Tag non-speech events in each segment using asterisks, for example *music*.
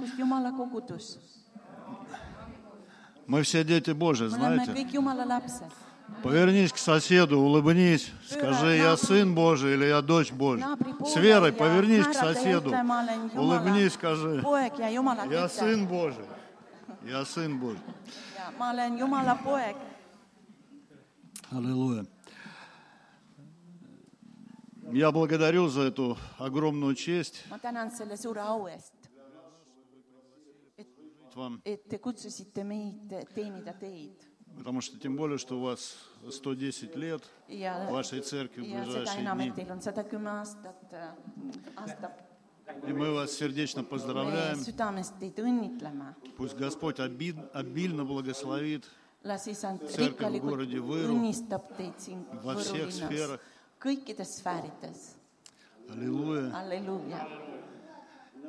hommikust Jumala kogudus. Мы все дети Божьи, знаете. Повернись к соседу, улыбнись, скажи, я сын Божий или я дочь Божья. С верой повернись к соседу, улыбнись, скажи, я сын Божий, я сын Божий. Аллилуйя. Я благодарю за эту огромную честь ma tänan selle suure au eest, вам, потому что тем более, что у вас 110 лет ja, вашей церкви в ближайшие дни. И мы вас сердечно поздравляем. Пусть Господь оби- обильно благословит Церковь в городе siin во всех сферах. Аллилуйя.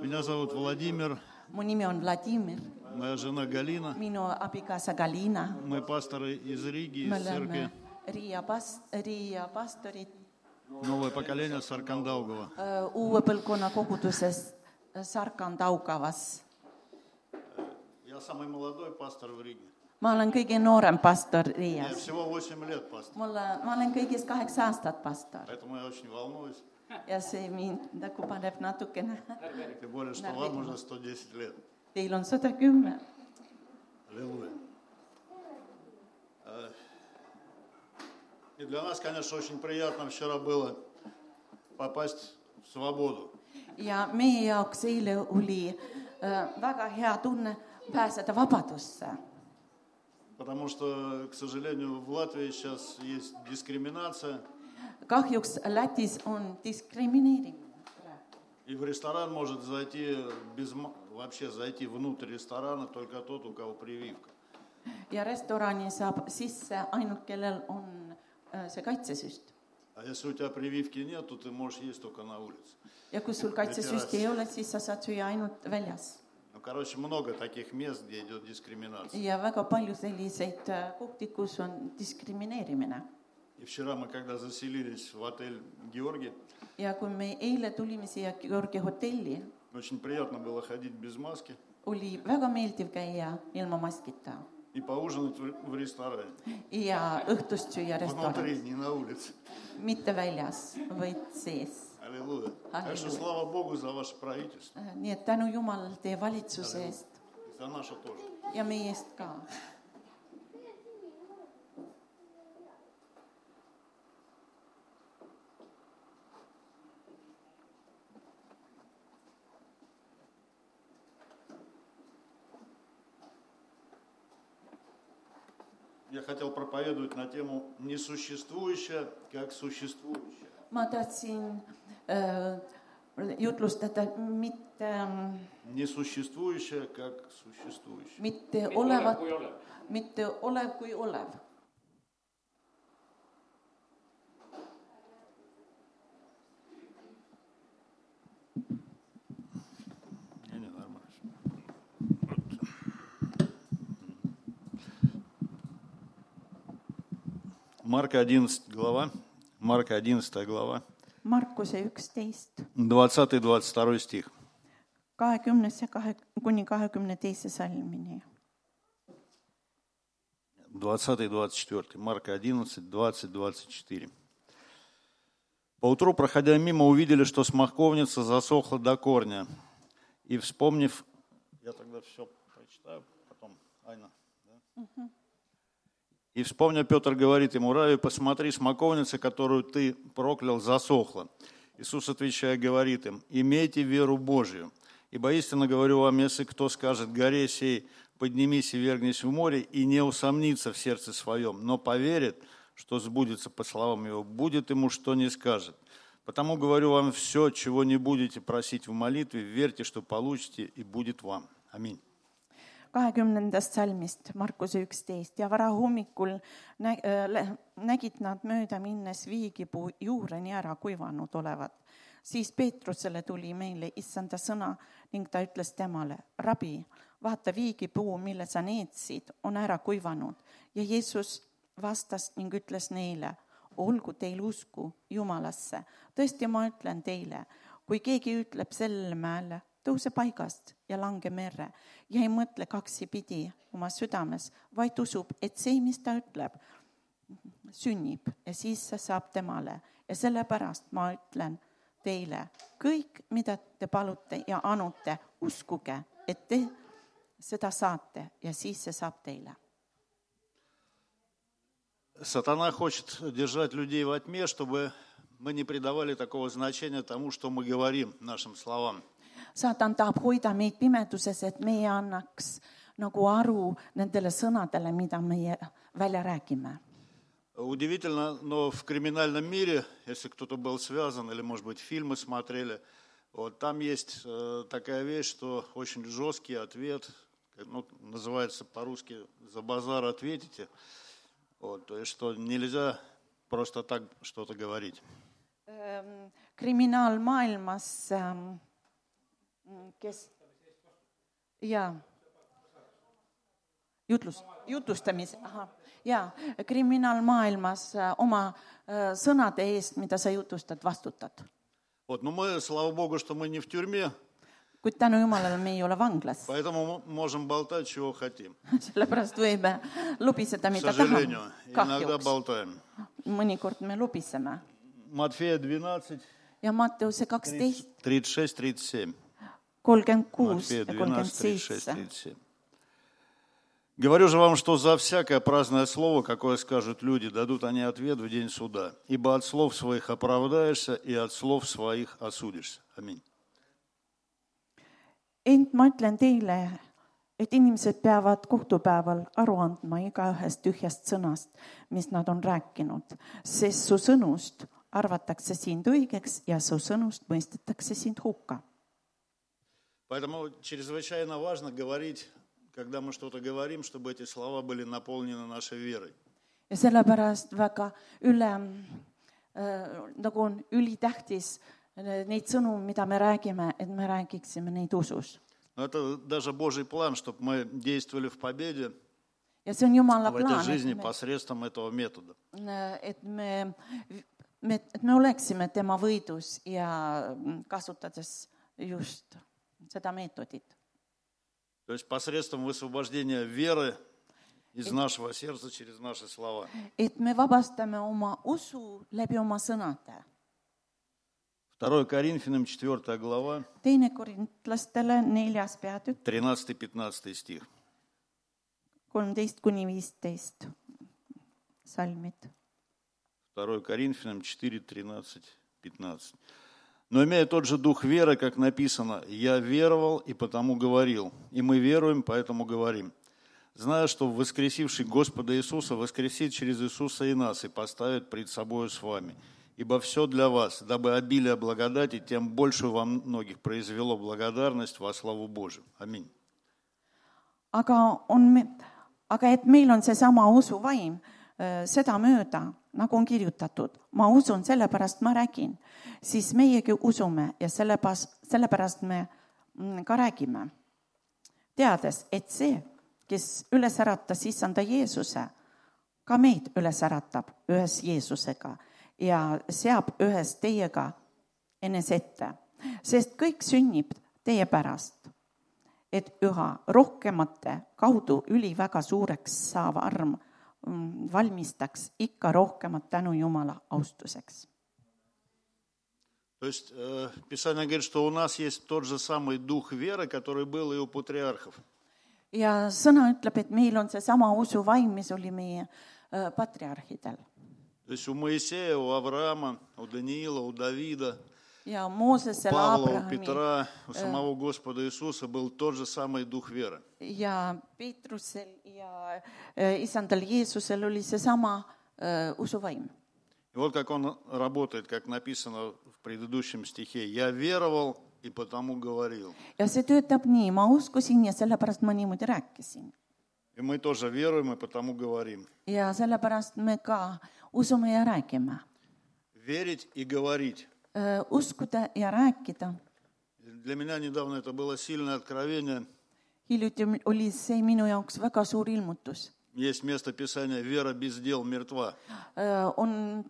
Меня зовут Владимир, Vladimir, моя жена Галина. minu abikaasa Galina. Мы пасторы из Риги, из церкви Riia pas-, Riia pastorid Новое поколение Саркандаугова. uue põlvkonna koguduses Sarkandaugavas. Я самый молодой пастор в Риге. ma olen kõige noorem pastor Riias. всего 8 лет пастор. mulle, ma olen kõigest kaheksa aastat pastor ja see mind nagu paneb natukene. Тем более, что вам уже 110 лет. Teil on sada kümme. И для нас, конечно, очень приятно вчера было попасть в свободу. ja meie jaoks eile oli äh, väga hea tunne pääseda vabadusse, Потому что, к сожалению, в Латвии сейчас есть дискриминация. kahjuks Lätis on diskrimineerimine И в ресторан может зайти без вообще зайти внутрь ресторана только тот, у кого прививка. ja restorani saab sisse ainult , kellel on äh, see kaitsesüst . А если у тебя прививки нет, то ты можешь есть только на улице. ja kui sul kaitsesüsti ei ole , siis sa saad süüa ainult väljas . Ну, короче, много таких мест, где идет дискриминация. ja väga palju selliseid äh, kohti , kus on diskrimineerimine . И вчера мы, когда заселились в отель Георгий, ja kui me eile tulime siia Georgi hotelli , очень приятно было ходить без маски oli väga meeldiv käia ilma maskita и поужинать в в ресторане. ja õhtust süüa Внутри, restoranis , не на улице. mitte väljas , vaid sees . Аллилуйя. Так что Аллилуйя. слава Богу за ваше правительство. nii et tänu Jumalale teie valitsuse eest И за наше тоже. ja meie eest ka . хотел проповедовать на тему «Несуществующее, как существующее». ma tahtsin äh, jutlustada mitte , Несуществующее, как существующее. mitte olevat , mitte olev kui olev . Марка 11 глава, Марка 11 глава, Markuse üksteist, 20-22 стих. kahekümnes ja kahe, kuni kahekümne teise salmini. 20 и 24. Марка 11, 20, 24. Поутру, проходя мимо, увидели, что смоковница засохла до корня. И вспомнив... Я тогда все прочитаю, потом Айна. да? И вспомня, Петр говорит ему, Рави, посмотри, смоковница, которую ты проклял, засохла. Иисус, отвечая, говорит им, имейте веру Божию. Ибо истинно говорю вам, если кто скажет горе сей, поднимись и вергнись в море, и не усомнится в сердце своем, но поверит, что сбудется по словам его, будет ему, что не скажет. Потому говорю вам все, чего не будете просить в молитве, верьте, что получите, и будет вам. Аминь. Kahekümnendast salmist, Markuse üksteist ja varahommikul äh, nägid nad mööda minnes viigipuu juureni ära kuivanud olevat. siis Peetrusele tuli meile issanda sõna ning ta ütles temale, rabi, vaata viigipuu, mille sa neetsid, on ära kuivanud ja Jeesus vastas ning ütles neile, olgu teil usku Jumalasse. tõesti, ma ütlen teile, kui keegi ütleb sellele mäele, tõuse paigast ja lange merre ja ei mõtle kaksipidi oma südames, vaid usub, et see, mis ta ütleb, sünnib ja siis see saab temale ja sellepärast ma ütlen teile, kõik, mida te palute ja anute, uskuge, et te seda saate ja siis see saab teile. Сатана хочет держать людей во тьме, чтобы мы не придавали такого значения тому, что мы говорим нашим словам. Saatan tahab hoida meid pimeduses, et meie annaks nagu aru nendele sõnadele, mida meie välja räägime. Удивительно, но в криминальном мире, если кто-то был связан, или, может быть, фильмы смотрели, вот там есть э, такая вещь, что очень жесткий ответ, ну, называется по-русски «за базар ответите», вот, то есть, что nельзя просто так что-то говорить. Ähm, kriminaalmaailmas ähm, kes ja jutlus, jutlustamis, ahah, ja kriminaalmaailmas äh, oma äh, sõnade eest, mida sa jutustad, vastutad. Вот, но мы, слава Богу, что мы не в тюрьме, kuid tänu Jumalale me ei ole vanglas , поэтому мы можем болтать, чего хотим. *laughs* sellepärast võime lubiseda , К mida сожалению, tahame . иногда kahjuks , болтаем. mõnikord me lubiseme Матфея 12, ja Matteuse kaksteist , 36-37. kolmkümmend kuus Матфея ja kolmkümmend 12, 36, seitse . 37. Говорю же вам, что за всякое праздное слово, какое скажут люди, дадут они ответ в день суда. Ибо от слов своих оправдаешься, и от слов своих осудишься. Аминь. ent ma ütlen teile , et inimesed peavad kohtupäeval aru andma igaühest tühjast sõnast , mis nad on rääkinud , sest su sõnust arvatakse sind õigeks ja su sõnust mõistetakse sind hukka . Поэтому чрезвычайно важно говорить, когда мы что-то говорим, чтобы эти слова были наполнены нашей верой. ja sellepärast väga üle äh,, nagu on ülitähtis äh, neid sõnu, mida me räägime, et me räägiksime neid usus. Но это даже Божий план, чтобы мы действовали в победе ja see on Jumala в этой plaan, жизни et me посредством этого метода. et me, me, et me oleksime tema võidus ja kasutades just seda meetodit. То есть посредством высвобождения веры из нашего сердца через наши слова. et me vabastame oma usu läbi oma sõnade. 2 Коринфянам 4 глава, teine korintlastele neljas peatükk, 13-15 стих. kolmteist kuni viisteist salmid. 2 Коринфянам 4, 13, 15. Но имея тот же дух веры, как написано, «Я веровал и потому говорил, и мы веруем, поэтому говорим». Зная, что воскресивший Господа Иисуса воскресит через Иисуса и нас, и поставит пред собою с вами. Ибо все для вас, дабы обилие благодати, тем больше во многих произвело благодарность во славу Божию. Аминь. aga on, aga et meil on seesama usuvaim, sedamööda, nagu on kirjutatud, ma usun, sellepärast ma räägin, siis meiegi usume ja sellepärast, sellepärast me mm, ka räägime. teades, et see, kes üles äratas issanda Jeesuse, ka meid üles äratab ühes Jeesusega ja seab ühes teiega enese ette, sest kõik sünnib teie pärast et üha rohkemate kaudu üliväga suureks saav arm valmistaks ikka rohkemat tänu Jumala austuseks . То есть э, Писание говорит, что у нас есть тот же самый дух веры, который был и у патриархов. ja sõna ütleb , et meil on seesama usuvaim , mis oli meie äh, patriarhidel То есть у Моисея, у Авраама, у Даниила, у Давида, ja Moosesel, Павла, у Петра, у самого Господа Иисуса был тот же самый дух веры. ja Peetrusel ja isandal Jeesusel oli seesama usuvaim. И вот как он работает, как написано в предыдущем стихе. «Я веровал и потому говорил». ja see töötab nii, ma uskusin ja sellepärast ma niimoodi rääkisin. И мы тоже веруем и потому говорим. ja sellepärast me ka usume ja räägime. Верить и говорить. uskuda ja rääkida Для меня недавно это было сильное откровение. hiljuti oli see minu jaoks väga suur ilmutus . Есть место Писания «Вера без дел мертва». on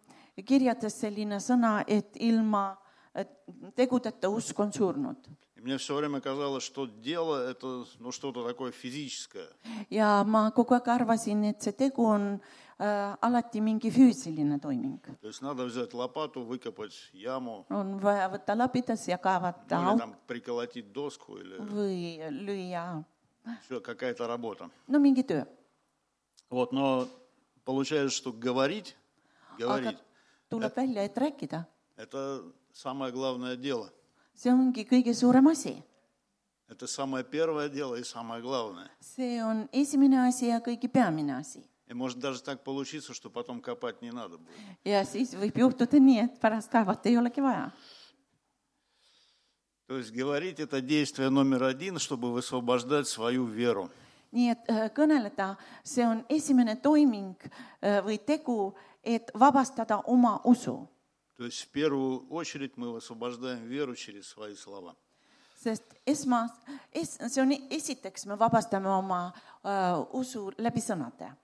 kirjades selline sõna , et ilma et tegudeta usk on surnud . И И мне все время казалось, что дело это ну, что-то такое физическое. ja ma kogu aeg arvasin , et see tegu on äh, alati mingi füüsiline toiming. On vaja võtta lapidas ja kaevata auk või lüüa, no mingi töö. Вот, но получается, что говорить, aga говорить, tuleb välja, et rääkida, это самое главное дело. see ongi kõige suurem asi. Это самое первое дело и самое главное. see on esimene asi ja kõige peamine asi. И может даже так получиться, что потом копать не надо будет. ja siis võib juhtuda nii, et pärast kaevata ei olegi vaja. То есть говорить это действие номер один, чтобы высвобождать свою веру. nii et kõneleda, see on esimene toiming või tegu, et vabastada oma usu, То есть в первую очередь мы высвобождаем веру через свои слова. sest esmas es,, see on esiteks, me vabastame oma äh, usu läbi sõnade.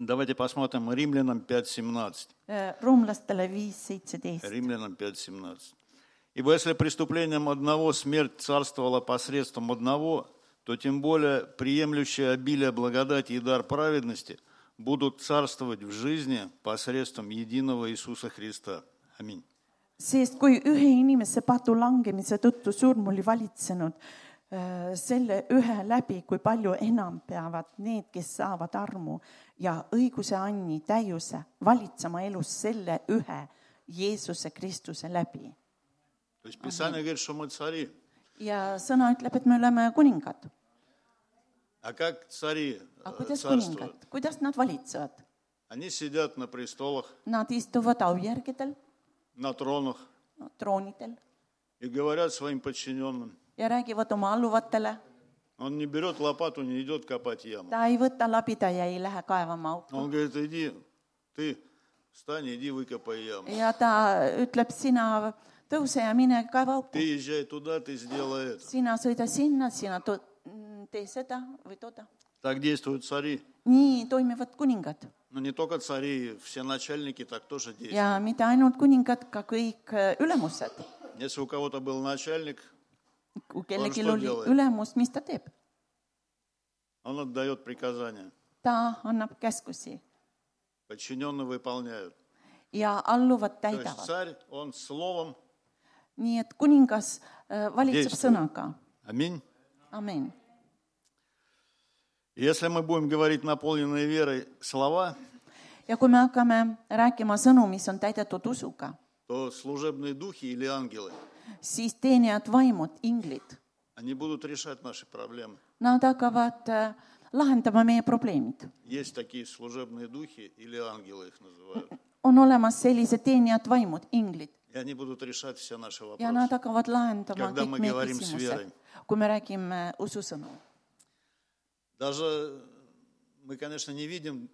Давайте посмотрим Римлянам 5.17. Äh, Ruumlastele viis seitseteist. Римлянам 5.17. Ибо если преступлением одного смерть царствовала посредством одного, то тем более приемлющие обилие благодати и дар праведности будут царствовать в жизни посредством единого Иисуса Христа. Аминь. sest kui ühe inimese patu langemise tõttu surm oli valitsenud, selle ühe läbi, kui palju enam peavad need, kes saavad armu ja õiguse anni täiuse valitsema elus selle ühe Jeesuse Kristuse läbi. ja sõna ütleb, et me oleme kuningad. aga kuidas kuningad, kuidas nad valitsevad? Nad istuvad aujärgedel. troonidel. ja räägivad oma alluvatele Он не берет лопату, не идет копать яму. ta ei võta labida ja ei lähe kaevama auku . Он говорит, иди, ты встань, иди выкопай яму. ja ta ütleb , sina tõuse ja mine kaeva auku Ты . езжай туда, ты сделай это. sina sõida sinna , sina to- tee seda või tooda . Так действуют цари. nii toimivad kuningad Но не только цари, все начальники так тоже действуют. ja mitte ainult kuningad , ka kõik äh, ülemused . Если у кого-то был начальник, kui kellelgi что oli делает? ülemus , mis ta teeb ? он отдает приказания. ta annab käskusi Подчиненные выполняют. ja alluvad То есть täidavad . царь, он словом, nii et kuningas äh, valitseb Действует. sõnaga . аминь. amin . И Если мы будем говорить наполненные верой слова, ja kui me hakkame rääkima sõnu , mis on täidetud usuga , то служебные духи или ангелы, siis teenijad vaimud , inglid , они будут решать наши проблемы. nad hakkavad äh, lahendama meie probleemid . Есть такие служебные духи или ангелы их называют. on olemas sellised teenijad vaimud , inglid И они будут решать все наши ja nad вопросы. hakkavad lahendama Когда kõik мы meie говорим с верой. küsimused , kui me räägime ususõnu . Даже мы, конечно, не видим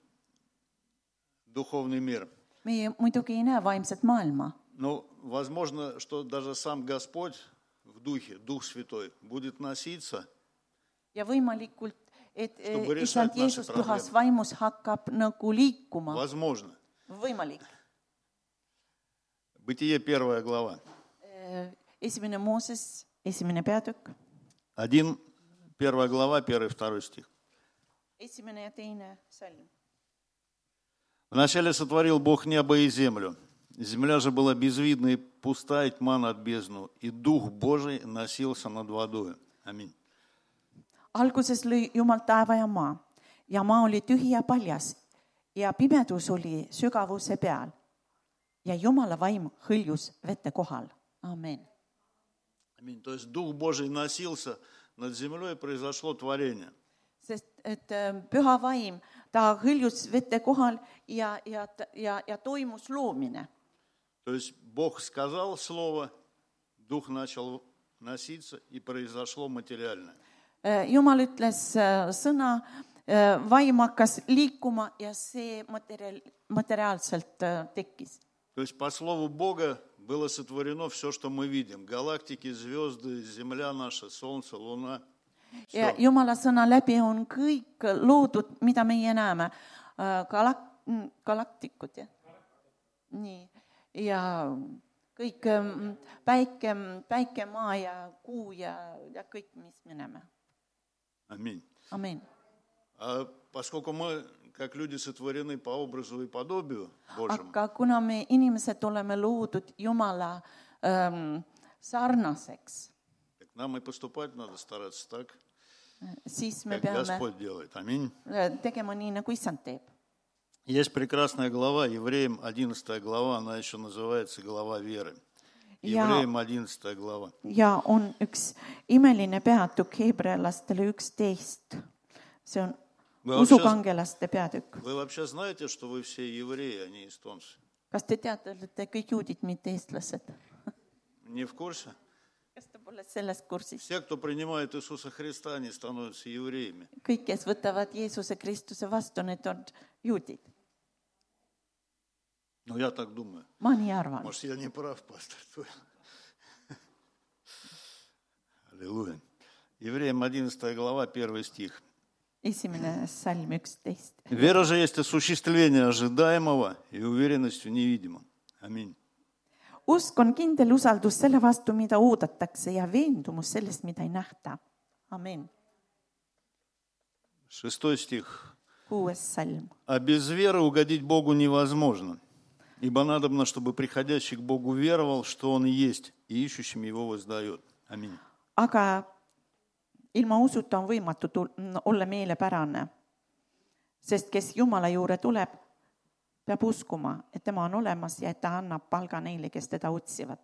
духовный мир, meie muidugi ei näe vaimset maailma , но возможно, что даже сам Господь в Духе, Дух Святой, будет носиться ja võimalikult, et issand Jeesus pühas vaimus hakkab nagu liikuma, võimalik. Бытие первая глава. esimene Mooses, esimene peatükk, Один, первая глава, первый, второй стих. esimene ja teine salm. Вначале сотворил Бог небо и землю. Земля же была безвидна и пуста, и тьма над бездну, и Дух Божий носился над водою. Аминь. alguses lõi Jumal taeva ja maa ja maa oli tühi ja paljas ja pimedus oli sügavuse peal ja Jumala vaim hõljus vete kohal. amen. Аминь. То есть Дух Божий носился над землей, и произошло творение. sest et äh, püha vaim, ta hõljus vete kohal ja, ja, ja, ja toimus loomine. То есть Бог сказал слово, Дух начал носиться, и произошло материальное. Äh, Jumal ütles äh, sõna, vaim hakkas liikuma ja see materjal, materiaalselt äh, tekkis. То есть по слову Бога было сотворено все, что мы видим. Галактики, звезды, Земля наша, Солнце, Луна. ja. Jumala sõna läbi on kõik loodud, mida meie näeme. galak-, galaktikud, jah? nii, ja kõik ähm, päike , päike , maa ja kuu ja , ja kõik , mis me näeme . Аминь. amin . А поскольку мы, как люди, сотворены по образу и подобию Божьему, aga kuna me inimesed oleme loodud Jumala ähm, sarnaseks , так нам и поступать надо стараться так, siis me как peame Господь делает. Аминь. äh, tegema nii , nagu issand teeb . Есть прекрасная глава, Евреям 11 глава, она еще называется глава веры. Евреям 11 глава. ja on üks imeline peatükk Hebrealastele üksteist. see on usukangelaste peatükk. Вы вообще знаете, что вы все евреи, а не эстонцы? kas te teate, et te kõik juudid, mitte eestlased? Не в курсе? kas te pole sellest kursis? Все, кто принимает Иисуса Христа, они становятся евреями. kõik, kes võtavad Jeesuse Kristuse vastu, need on juudid. Ну, я так думаю. ma nii arvan. Может, я не прав, пастор. Аллилуйя. Евреям 11 глава, 1 стих. esimene salm üksteist. Вера же есть осуществление ожидаемого и уверенность в невидимом. Аминь. usk on kindel usaldus selle vastu, mida oodatakse ja veendumus sellest, mida ei nähta. amin. Kuues salm. А без веры угодить Богу невозможно. Ибо надобно, чтобы приходящий к Богу веровал, что Он есть, и ищущим Его воздает. Аминь. aga ilma usuta on võimatu tul- olla meelepärane. sest kes Jumala juurde tuleb, peab uskuma, et tema on olemas ja et ta annab palga neile, kes teda otsivad.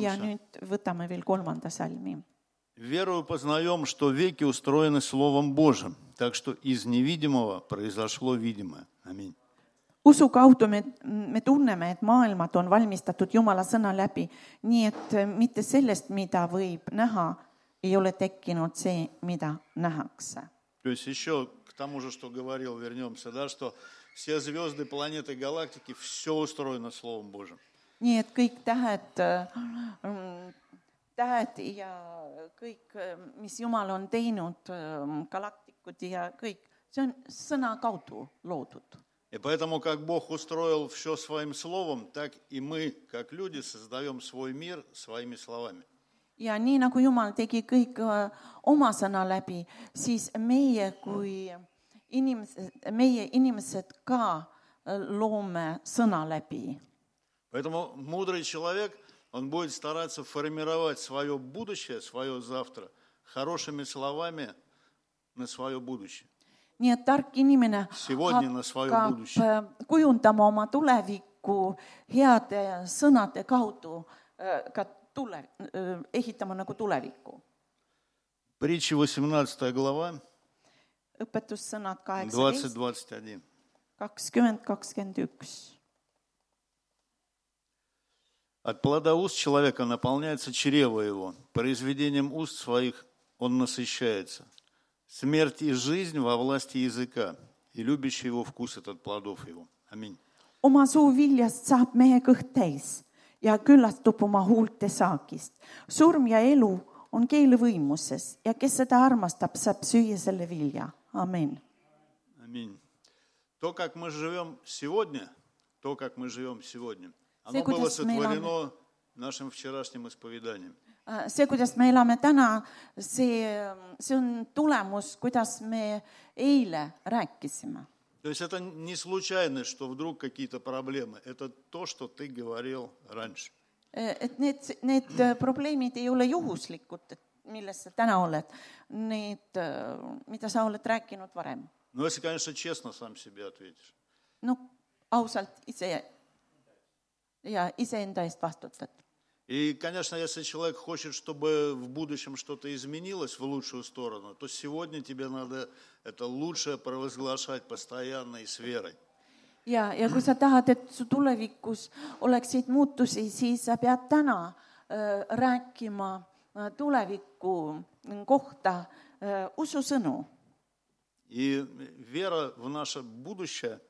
Ja nüüd võtame veel kolmanda salmi Верою познаем, что веки устроены Словом Божьим, так что из невидимого произошло видимое. Аминь. usu kaudu me , me tunneme , et maailmad on valmistatud Jumala sõna läbi , nii et äh, mitte sellest , mida võib näha , ei ole tekkinud see , mida nähakse . То есть еще к тому же, что говорил, вернемся, да, что все звезды, планеты, галактики, все устроено Словом Божьим. nii et kõik tähed , tähed ja kõik , mis Jumal on teinud , galaktikud ja kõik, see on sõna kaudu loodud И поэтому, как Бог устроил все своим словом, так и мы, как люди, создаем свой мир своими словами. ja nii nagu Jumal tegi kõik äh, oma sõna läbi, siis meie kui inimesed, meie inimesed ka äh, loome sõna läbi. Поэтому мудрый человек, он будет стараться формировать свое будущее, свое завтра хорошими словами на свое будущее. nii et tark inimene Сегодня hakkab äh, kujundama oma tulevikku heade sõnade kaudu äh, ka tule, ehitama nagu tulevikku. Притча 18 глава, õpetussõnad kaheksateist, 20-21. kakskümmend, kakskümmend üks. От плода уст человека наполняется чрево его, произведением уст своих он насыщается. Смерть и жизнь во власти языка, и любящий его вкусит от плодов его. Аминь. oma suu viljast saab mehe kõht täis ja küllastub oma huulte saagist. surm ja elu on keele võimuses ja kes seda armastab, saab süüa selle vilja. amin. Аминь. То, как мы живем сегодня, то, как мы живем сегодня, оно было сотворено нашим вчерашним исповеданием. Äh, see , kuidas me elame täna , see , see on tulemus , kuidas me eile rääkisime . То есть это не случайно, что вдруг какие-то проблемы. Это то, что ты говорил раньше. et need , need äh, probleemid ei ole juhuslikud , et milles sa täna oled , need , mida sa oled rääkinud varem . Но если, конечно, честно сам себе ответишь. no ausalt ise ja iseenda eest vastutad . И, конечно, если человек хочет, чтобы в будущем что-то изменилось в лучшую сторону, то сегодня тебе надо это лучшее провозглашать постоянно и с верой. ja, ja kui sa tahad, et su tulevikus oleksid muutusi, siis sa pead täna äh, rääkima äh, tuleviku kohta äh, ususõnu И вера в наше будущее,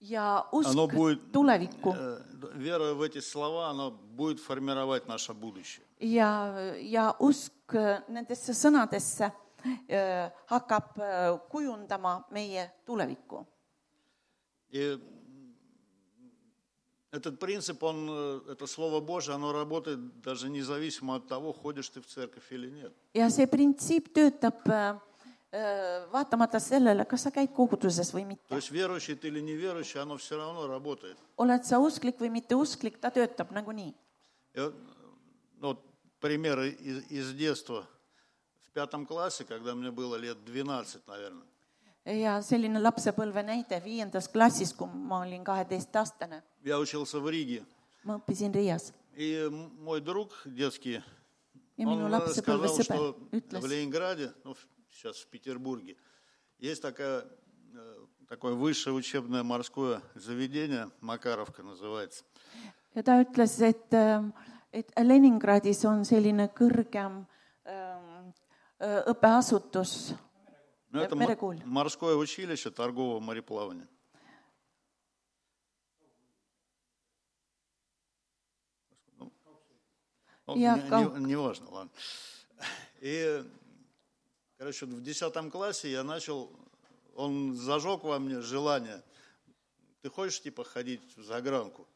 ja usk оно будет, tulevikku э, вера в эти слова, она будет формировать наше будущее. ja, ja usk äh, nendesse sõnadesse äh, hakkab äh, kujundama meie tulevikku. Этот принцип, он, э, это Слово Божие, оно работает даже независимо от того, ходишь ты в церковь или нет. ja see printsiip töötab äh, vaatamata sellele , kas sa käid koguduses või То mitte . есть верующий ты или неверующий, оно все равно работает. oled sa usklik või mitte usklik , ta töötab nagunii . И вот, ну, вот примеры из, из детства. В пятом классе, когда мне было лет 12, наверное, ja selline lapsepõlve näide viiendas klassis , kui ma olin kaheteistaastane , я учился в Риге. ma õppisin Riias И м- мой друг детский, ja minu он э, сказал, lapsepõlvesõber что в ütles , Ленинграде, ну, в- Сейчас в Петербурге, есть такая, э, такое высшее учебное морское заведение, Макаровка называется. ja ta ütles, et, et Leningradis on selline kõrgem ähm, äh, õppeasutus, Ну, это м- Мерекуль. морское училище торгового мореплавания. Ну, ну, не, кал- не- неважно, ладно. И, короче, в десятом классе я начал, он зажег во мне желание. Ты хочешь, типа, ходить в загранку?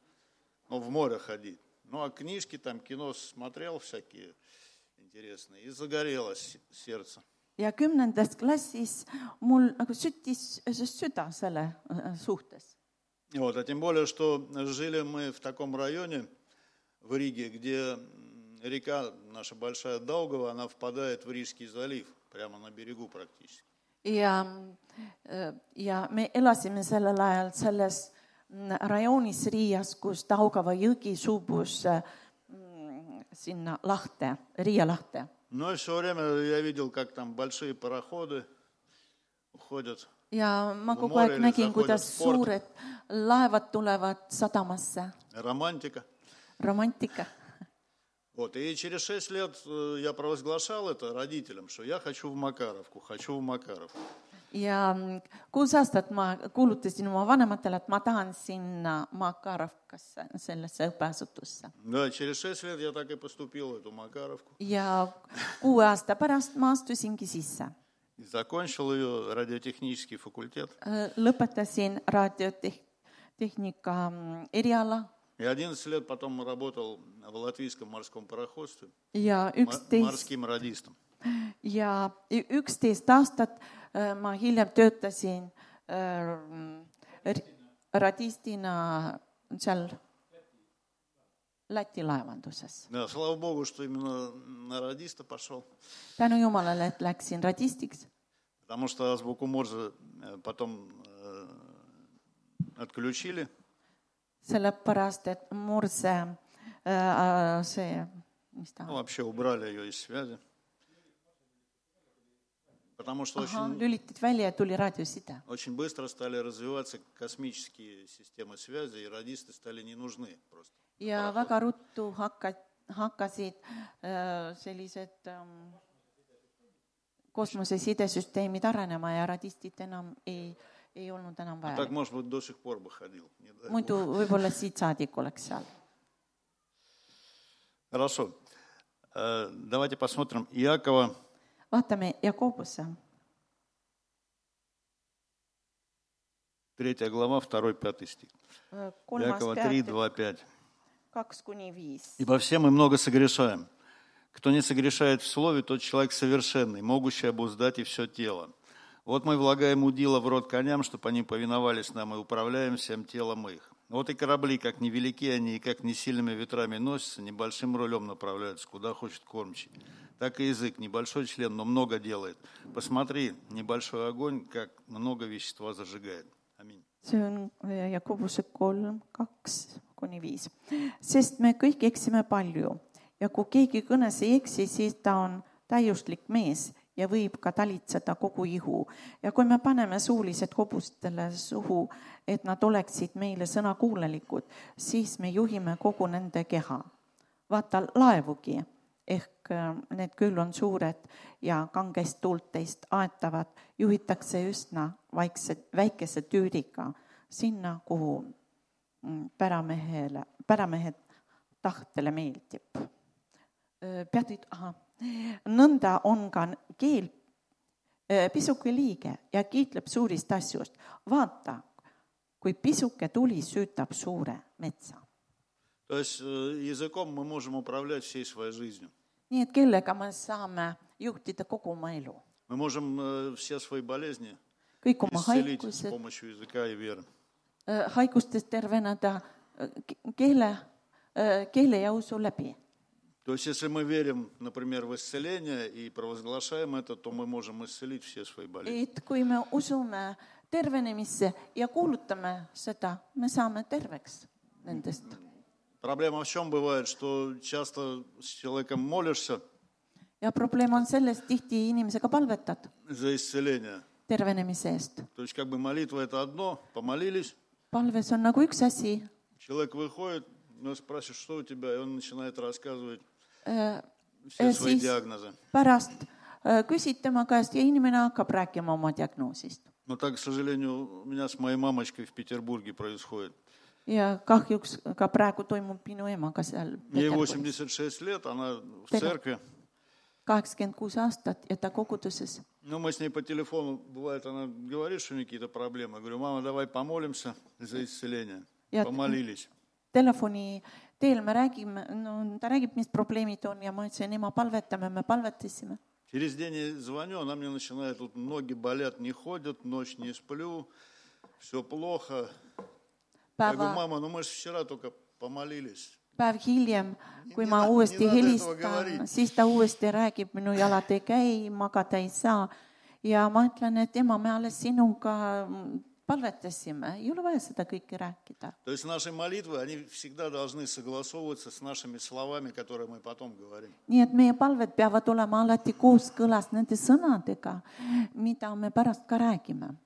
Ну, в море ходить. Ну, а книжки там, кино смотрел всякие интересные. И загорелось сердце. ja kümnendas klassis mul nagu süttis süda selle äh, suhtes. Вот, а тем более, что жили мы в таком районе в Риге, где река наша большая Даугава, она впадает в Рижский залив, прямо на берегу практически. ja , ja me elasime sellel ajal selles mm, rajoonis Riias , kus Taugava jõgi suubus äh, mm, sinna lahte , Riia lahte Но и все время я видел, как там большие пароходы уходят. ja ma Kui kogu aeg moorele nägin , sa kuidas hoiad sport- suured laevad tulevad sadamasse , Романтика. romantika . Вот, и через шесть лет э, я провозглашал это родителям, что я хочу в Макаровку, хочу в Макаровку. ja mm, kuus aastat ma kuulutasin oma vanematele , et ma tahan sinna Makarovkasse , sellesse õppeasutusse . Да, через шесть лет я так и поступил в эту Макаровку. ja kuue aasta pärast ma astusingi sisse . И закончил ее радиотехнический факультет. lõpetasin raadiotehnika mm, eriala И 11 лет потом работал в латвийском морском пароходстве ja м- üksteist морским радистом. ja üksteist aastat ma hiljem töötasin äh, radistina seal Läti laevanduses. Да, слава богу, что именно на радиста пошел, tänu jumalale, et läksin radistiks, потому что азбуку Морзе э, потом э, отключили, sellepärast et Murse äh, see , mis ta ну, on , вообще убрали ее из связи. Потому что ahah , очень, lülitati välja ja tuli raadioside . очень быстро стали развиваться космические системы связи, и радисты стали не нужны просто. ja väga ruttu hakka- , hakkasid äh, sellised ähm, kosmosesidesüsteemid arenema ja radistid enam ei , ei olnud enam Так, vaja. может быть, до сих пор бы ходил. не дай бог. muidu võib-olla siit saadik oleks seal. Хорошо. Э, Давайте посмотрим Иакова, vaatame Jakobusse, 3 глава, 2-5 стих. kolmas Иакова 3, peatükk, 2, 5. kaks kuni viis. Ибо все мы много согрешаем. Кто не согрешает в слове, тот человек совершенный, могущий обуздать и все тело. Вот мы влагаем удила в рот коням, чтобы они повиновались нам и управляем всем телом их. Вот и корабли, как невелики они и как не сильными ветрами носятся, небольшим рулем направляются, куда хочет кормчий. Так и язык, небольшой член, но много делает. Посмотри, небольшой огонь, как много вещества зажигает. Аминь. äh, ja kui keegi kõnes ei eksi, siis ta on täiuslik mees ja võib ka talitseda kogu ihu. ja kui me paneme suulised hobustele suhu, et nad oleksid meile sõnakuulelikud, siis me juhime kogu nende keha. vaata laevugi ehk äh, need küll on suured ja kangest tuult teist aetavad, juhitakse üsna vaikse, väikese tüüriga sinna, kuhu mm, päramehele, päramehe tahtele meeldib. peatükk, ahah, nõnda on ka keel eh, pisuke liige ja kiitleb suurist asjust. vaata, kui pisuke tuli süütab suure metsa. nii et kellega me saame juhtida kogu oma elu? kõik oma haigused, э, haigustest terveneda э, keele, э, keele ja usu läbi То есть если мы верим, например, в исцеление и провозглашаем это, то мы можем исцелить все свои болезни. et kui me usume tervenemisse ja kuulutame seda, me saame terveks nendest. Проблема в чем бывает, что часто с человеком молишься ja probleem on selles, tihti inimesega palvetad за исцеление. tervenemise eest. То есть как бы молитва это одно, помолились, palves on nagu üks asi, человек выходит, ну, спрашиваешь, что у тебя, и он начинает рассказывать все э, свои siis- диагнозы. pärast äh, küsid tema käest ja inimene hakkab rääkima oma diagnoosist . Но так, к сожалению, у меня с моей мамочкой в Петербурге происходит. ja kahjuks ka praegu toimub minu emaga seal Ей 86 лет, она в Tere. церкви. kaheksakümmend kuus aastat ja ta koguduses . Ну, мы с ней по телефону, бывает, она говорит, что у нее какие-то проблемы. Я говорю, мама, давай помолимся за исцеление. Ja- Помолились. telefoni teel me räägime , no ta räägib , mis probleemid on ja ma ütlesin , ema , palvetame , me palvetasime . Через день я звоню, она мне начинает, тут ноги болят, не ходят, ночь не сплю, все плохо. Я говорю, päeva , мама, ну мы же вчера только помолились. päev hiljem , kui Nii- ma nii- uuesti nii nad этого helistan , говорит. siis ta uuesti räägib , minu jalad ei käi , magada ei saa . ja ma ütlen , et ema , me alles sinuga palvetasime, ei ole vaja seda kõike rääkida. То есть наши молитвы, они всегда должны согласовываться с нашими словами, которые мы потом говорим. nii et meie palved peavad olema alati kooskõlas nende sõnadega, mida me pärast ka räägime.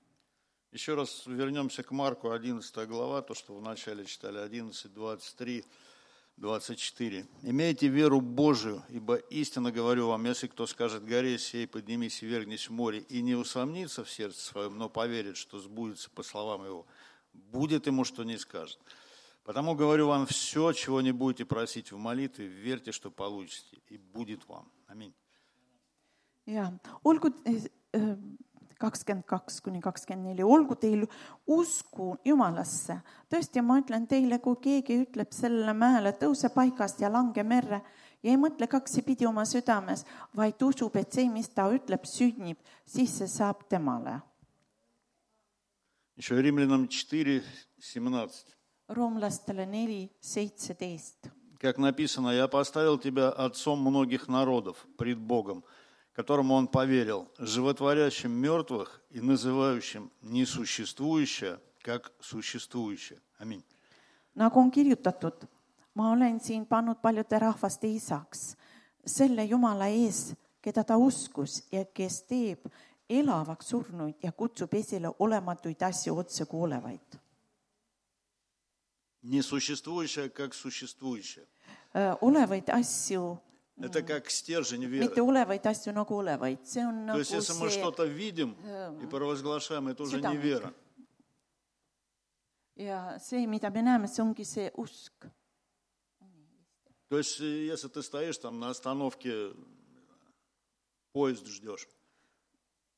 Еще раз вернемся к Марку, 11 глава, то, что вначале читали, 11, 23, 24. «Имейте веру Божию, ибо истинно говорю вам, если кто скажет горе сей, поднимись и вергнись в море, и не усомнится в сердце своем, но поверит, что сбудется по словам его, будет ему, что не скажет. Потому говорю вам, все, чего не будете просить в молитве, верьте, что получите, и будет вам». Аминь. ja olgu kakskümmend kaks kuni kakskümmend neli , olgu teil usku Jumalasse . tõesti , ma ütlen teile , kui keegi ütleb sellele mäele , tõuse paigast ja lange merre ja ei mõtle kaksipidi oma südames , vaid usub , et see , mis ta ütleb , sünnib , siis see saab temale . Еще Римлянам 4, 17. roomlastele neli , seitseteist . Как написано, «Я поставил тебя отцом многих народов пред Богом, которому он поверил, животворящим мертвых и называющим несуществующее, как существующее». Аминь. nagu on kirjutatud , ma olen siin pannud paljude rahvaste isaks , selle Jumala ees , keda ta uskus ja kes teeb elavaks surnuid ja kutsub esile olematuid asju otsekuulevaid . Несуществующее, как существующее. olevaid asju , Это как стержень mitte веры. olevaid asju nagu olevaid , see on То nagu есть, если мы see что-то видим и провозглашаем, это уже не südamlik. вера. ja see , mida me näeme , see ongi see usk . То есть, э, если ты стоишь там на остановке, поезд ждешь,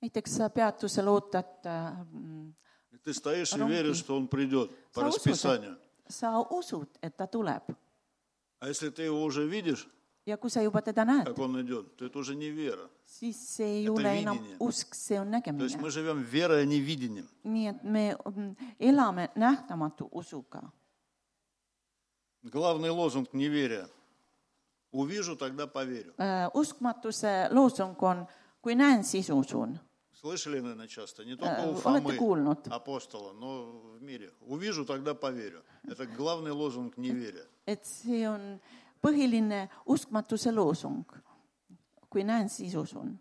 näiteks sa peatusel ootad äh, mm, и ты стоишь и Ромки. веришь, что он придет по sa usud , расписанию. et sa usud , et ta tuleb А если ты его уже видишь, ja kui sa juba teda näed, siis see ei Это ole enam видение. usk, see on nägemine. а nii et me mm, elame nähtamatu usuga. Главный лозунг неверия. Увижу, тогда поверю. uskmatuse loosung on, kui näen, siis usun. Слышали, наверное, часто, не только Э, у olete Фомы, апостола, но в мире. Увижу, тогда поверю. Это главный лозунг неверия. et see on põhiline uskmatuse loosung . kui näen , siis usun ,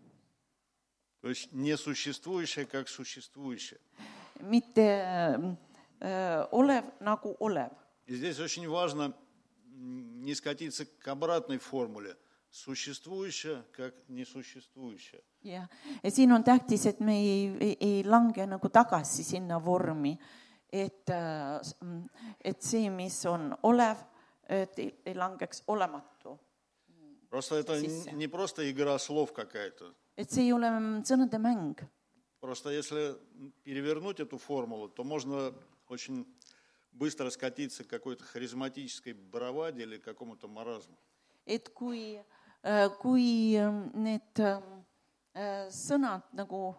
То есть несуществующее, как существующее. mitte äh, äh, olev nagu olev . И здесь очень важно м, не скатиться к обратной формуле. Существующее, как несуществующее. jah , ja siin on tähtis , et me ei, ei, ei lange nagu tagasi sinna vormi , et , et see , mis on olev , et ei, langeks olematu. Просто это не просто игра слов какая-то. et see ei ole sõnade mäng. Просто если перевернуть эту формулу, то можно очень быстро скатиться к какой-то харизматической браваде или какому-то маразму. et kui, kui ähm, need äh, sõnad nagu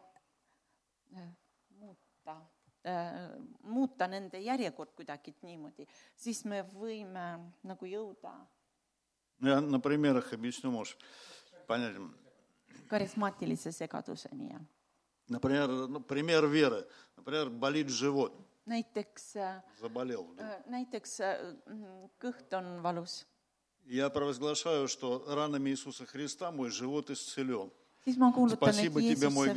muuta, muuta nende järjekord kuidagi niimoodi, siis me võime nagu jõuda Я на примерах объясню, может, понять. karismaatilise segaduseni ja Например, ну, пример веры. Например, болит живот, näiteks, заболел. вдруг. näiteks äh, mm, kõht on valus, Я провозглашаю, что ранами Иисуса Христа мой живот исцелен. siis ma kuulutan, et Jeesus, э,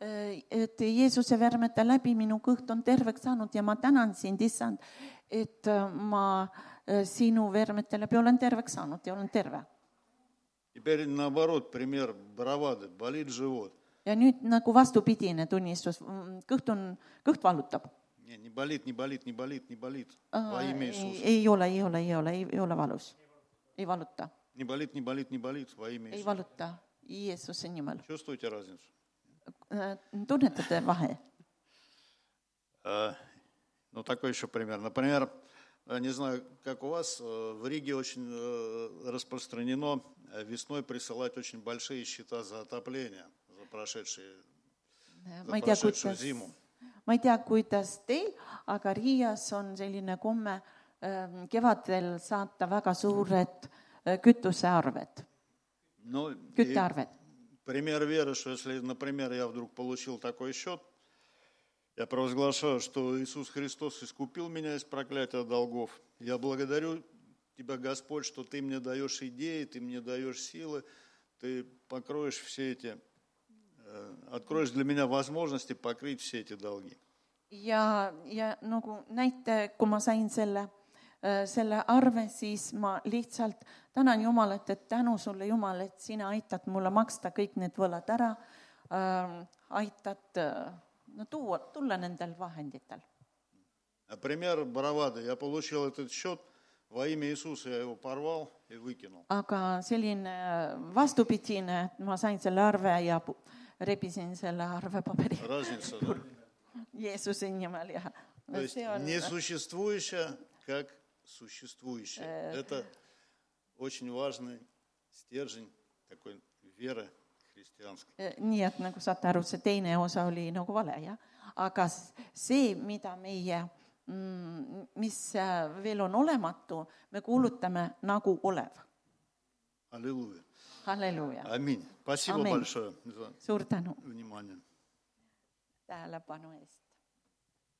э, et Jeesuse vermete läbi minu kõht on terveks saanud ja ma tänan sind, issand, et äh, ma äh, sinu vermete läbi olen terveks saanud ja olen terve. ja nüüd nagu vastupidine tunnistus, kõht on, kõht valutab. ei ole, ei ole, ei ole, ei ole valus, ei valuta Не болит, не болит, не болит во имя ei Иисуса. valuta Jeesuse nimel. Чувствуете разницу? tunnetate vahe? А, Ну, такой еще пример. Например, э, не знаю, как у вас, э, в Риге очень э, распространено э, весной присылать очень большие счета за отопление за прошедшие, за ei tea, прошедшую kuidas зиму., ma ei tea, kuidas teil, aga Riias on selline komme ähm, kevadel saata väga suured kütusearved, Ну, küttearved. пример веры, что если, например, я вдруг получил такой счет, я провозглашаю, что Иисус Христос искупил меня из проклятия долгов. Я благодарю Тебя, Господь, что Ты мне даешь идеи, Ты мне даешь силы, Ты покроешь все эти, э, откроешь для меня возможности покрыть все эти долги. ja, ja nagu näite, kui ma sain selle, selle arve , siis ma lihtsalt tänan Jumalat , et tänu sulle , Jumal , et sina aitad mulle maksta kõik need võlad ära äh, , aitad äh, no tuua , tulla nendel vahenditel . А пример бравады. Я получил этот счет, во имя Иисуса я его порвал и выкинул. aga selline vastupidine , et ma sain selle arve ja pu- rebisin selle arvepaberi Разница, да? *laughs* Jeesuse nimel ja То есть see on , несуществующее как существующее. Это очень важный стержень такой веры христианской. Eh, nii et nagu saate aru , see teine osa oli nagu vale , jah . aga s- see , mida meie , mis äh, veel on olematu , me kuulutame nagu olev . Аллилуйя. halleluuja , Аминь. Спасибо Аминь. большое за suur tänu внимание. tähelepanu eest .